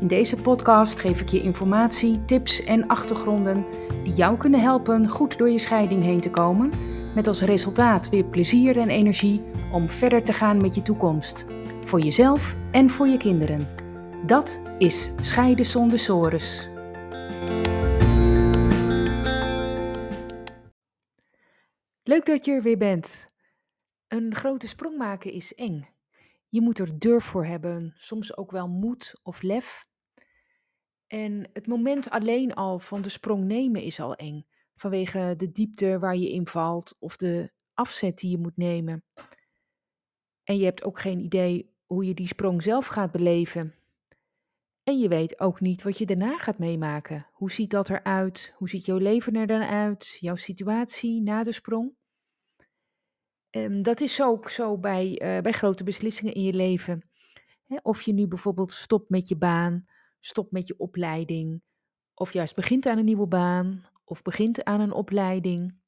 In deze podcast geef ik je informatie, tips en achtergronden die jou kunnen helpen goed door je scheiding heen te komen, met als resultaat weer plezier en energie om verder te gaan met je toekomst, voor jezelf en voor je kinderen. Dat is Scheiden zonder sores. Leuk dat je er weer bent. Een grote sprong maken is eng. Je moet er durf voor hebben, soms ook wel moed of lef. En het moment alleen al van de sprong nemen is al eng, vanwege de diepte waar je in valt of de afzet die je moet nemen. En je hebt ook geen idee hoe je die sprong zelf gaat beleven. En je weet ook niet wat je daarna gaat meemaken. Hoe ziet dat eruit? Hoe ziet jouw leven er dan uit? Jouw situatie na de sprong? Um, dat is ook zo bij, uh, bij grote beslissingen in je leven. of je nu bijvoorbeeld stopt met je baan, stopt met je opleiding, of juist begint aan een nieuwe baan, of begint aan een opleiding.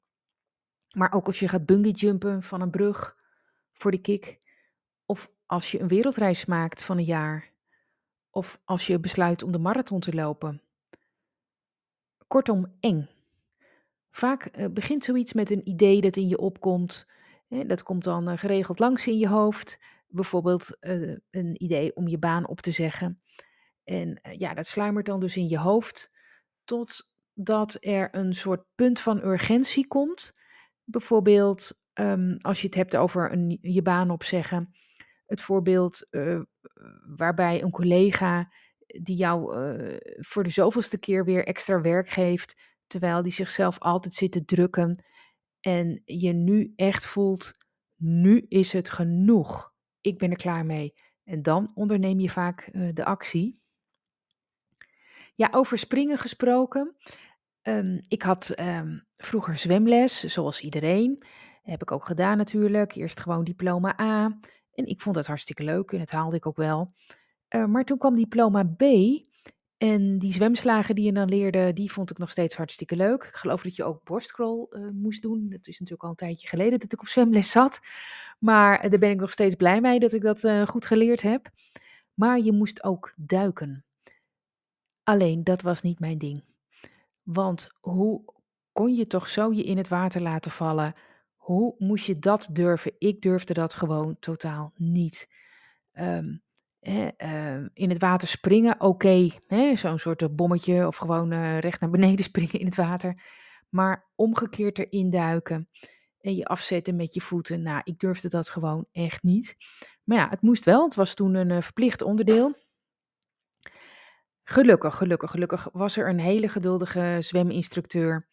Maar ook als je gaat bungeejumpen van een brug voor de kick, of als je een wereldreis maakt van een jaar, of als je besluit om de marathon te lopen. Kortom, eng. Vaak uh, begint zoiets met een idee dat in je opkomt dat komt dan eh, geregeld langs in je hoofd. Bijvoorbeeld eh, een idee om je baan op te zeggen. En eh, ja, dat sluimert dan dus in je hoofd totdat er een soort punt van urgentie komt. Bijvoorbeeld ehm, als je het hebt over een, je baan opzeggen. Het voorbeeld waarbij een collega die jou voor de zoveelste keer weer extra werk geeft, terwijl die zichzelf altijd zit te drukken en je nu echt voelt, nu is het genoeg. Ik ben er klaar mee. En dan onderneem je vaak uh, de actie. Ja, over springen gesproken. Um, ik had um, vroeger zwemles, zoals iedereen. Heb ik ook gedaan natuurlijk. Eerst gewoon diploma A. En ik vond het hartstikke leuk en het haalde ik ook wel. Uh, maar toen kwam diploma B. En die zwemslagen die je dan leerde, die vond ik nog steeds hartstikke leuk. Ik geloof dat je ook borstcrawl uh, moest doen. Het is natuurlijk al een tijdje geleden dat ik op zwemles zat. Maar uh, daar ben ik nog steeds blij mee dat ik dat uh, goed geleerd heb. Maar je moest ook duiken. Alleen dat was niet mijn ding. Want hoe kon je toch zo je in het water laten vallen? Hoe moest je dat durven? Ik durfde dat gewoon totaal niet. Um, Ehm, in het water springen, oké, zo'n soort eh, bommetje of gewoon uh, recht naar beneden springen in het water. Maar omgekeerd erin duiken en je afzetten met je voeten, nou, ik durfde dat gewoon echt niet. Maar ja, het moest wel, het was toen een uh, verplicht onderdeel. Gelukkig, gelukkig, gelukkig was er een hele geduldige zweminstructeur.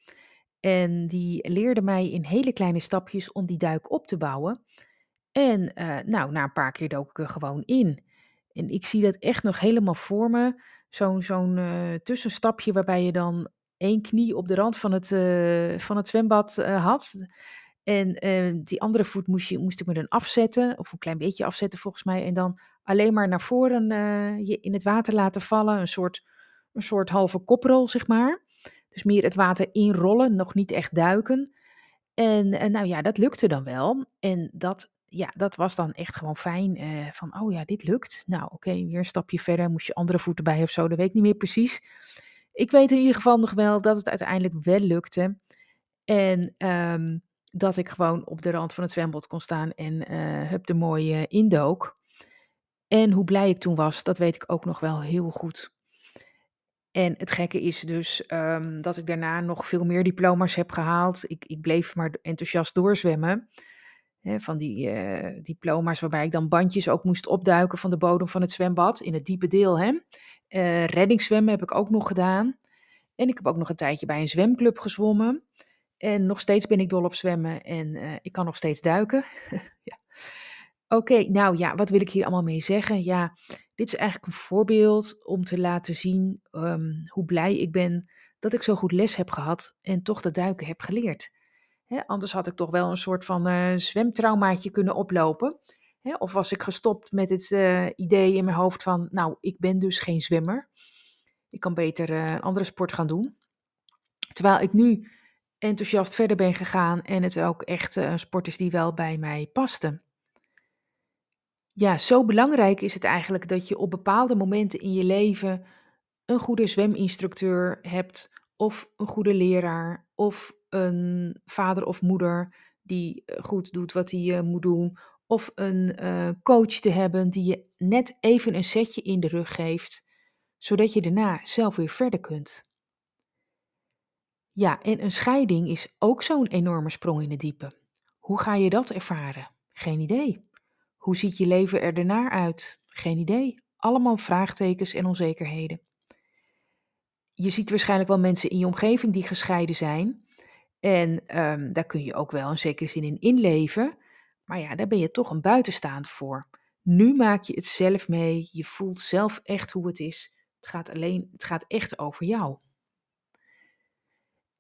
En die leerde mij in hele kleine stapjes om die duik op te bouwen. En nou, na een paar keer dook ik er gewoon in. En ik zie dat echt nog helemaal voor me. Zo'n zo'n uh, tussenstapje waarbij je dan één knie op de rand van het, uh, van het zwembad uh, had. En die andere voet moest, je, moest ik me dan afzetten, of een klein beetje afzetten volgens mij. En dan alleen maar naar voren je in het water laten vallen. Een soort, een soort halve koprol, zeg maar. Dus meer het water inrollen, nog niet echt duiken. En, en nou ja, dat lukte dan wel. En dat ja, dat was dan echt gewoon fijn. Uh, van, oh ja, dit lukt. Nou, oké, weer een stapje verder. Moest je andere voeten bij of zo, dat weet ik niet meer precies. Ik weet in ieder geval nog wel dat het uiteindelijk wel lukte. En um, dat ik gewoon op de rand van het zwembad kon staan en uh, hup de mooie indook. En hoe blij ik toen was, dat weet ik ook nog wel heel goed. En het gekke is dus um, dat ik daarna nog veel meer diploma's heb gehaald. Ik, ik bleef maar enthousiast doorzwemmen van die uh, diploma's waarbij ik dan bandjes ook moest opduiken van de bodem van het zwembad in het diepe deel. Hè. Uh, reddingszwemmen heb ik ook nog gedaan. En ik heb ook nog een tijdje bij een zwemclub gezwommen. En nog steeds ben ik dol op zwemmen en uh, ik kan nog steeds duiken. ja. Oké, nou ja, wat wil ik hier allemaal mee zeggen? Ja, dit is eigenlijk een voorbeeld om te laten zien um, hoe blij ik ben dat ik zo goed les heb gehad en toch dat duiken heb geleerd. Anders had ik toch wel een soort van uh, zwemtraumaatje kunnen oplopen. of was ik gestopt met het uh, idee in mijn hoofd van, nou, ik ben dus geen zwemmer. Ik kan beter uh, een andere sport gaan doen. Terwijl ik nu enthousiast verder ben gegaan en het ook echt een sport is die wel bij mij paste. Ja, zo belangrijk is het eigenlijk dat je op bepaalde momenten in je leven een goede zweminstructeur hebt, of een goede leraar, of een vader of moeder die eh, goed doet wat hij uh, moet doen, of een uh, coach te hebben die je net even een setje in de rug geeft, zodat je daarna zelf weer verder kunt. Ja, en een scheiding is ook zo'n enorme sprong in het diepe. Hoe ga je dat ervaren? Geen idee. Hoe ziet je leven er daarna uit? Geen idee. Allemaal vraagtekens en onzekerheden. Je ziet waarschijnlijk wel mensen in je omgeving die gescheiden zijn. En um, daar kun je ook wel een zekere zin in inleven. Maar ja, daar ben je toch een buitenstaander voor. Nu maak je het zelf mee. Je voelt zelf echt hoe het is. Het gaat, alleen, het gaat echt over jou.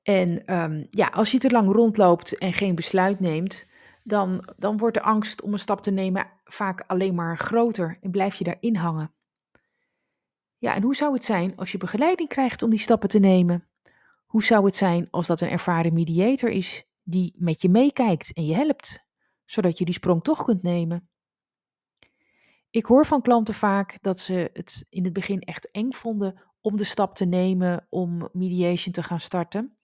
En um, ja, als je te lang rondloopt en geen besluit neemt, dan, dan wordt de angst om een stap te nemen vaak alleen maar groter en blijf je daarin hangen. Ja, en hoe zou het zijn als je begeleiding krijgt om die stappen te nemen? Hoe zou het zijn als dat een ervaren mediator is die met je meekijkt en je helpt, zodat je die sprong toch kunt nemen? Ik hoor van klanten vaak dat ze het in het begin echt eng vonden om de stap te nemen om mediation te gaan starten.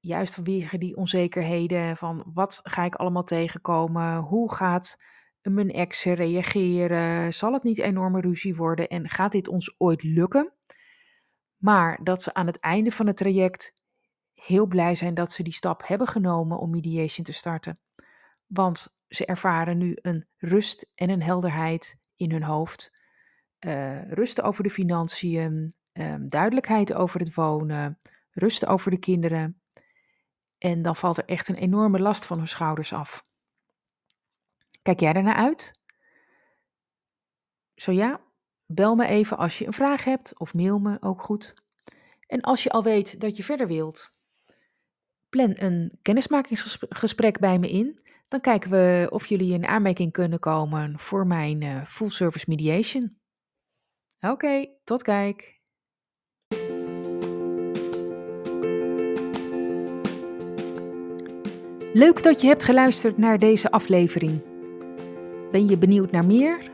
Juist vanwege die onzekerheden van wat ga ik allemaal tegenkomen, hoe gaat mijn ex reageren, zal het niet enorme ruzie worden en gaat dit ons ooit lukken? Maar dat ze aan het einde van het traject heel blij zijn dat ze die stap hebben genomen om mediation te starten. Want ze ervaren nu een rust en een helderheid in hun hoofd. Uh, rust over de financiën, um, duidelijkheid over het wonen, rust over de kinderen. En dan valt er echt een enorme last van hun schouders af. Kijk jij ernaar uit? Zo ja, bel me even als je een vraag hebt of mail me ook goed. En als je al weet dat je verder wilt, plan een kennismakingsgesprek bij me in. Dan kijken we of jullie in aanmerking kunnen komen voor mijn uh, full service mediation. Oké, tot kijk. Leuk dat je hebt geluisterd naar deze aflevering. Ben je benieuwd naar meer?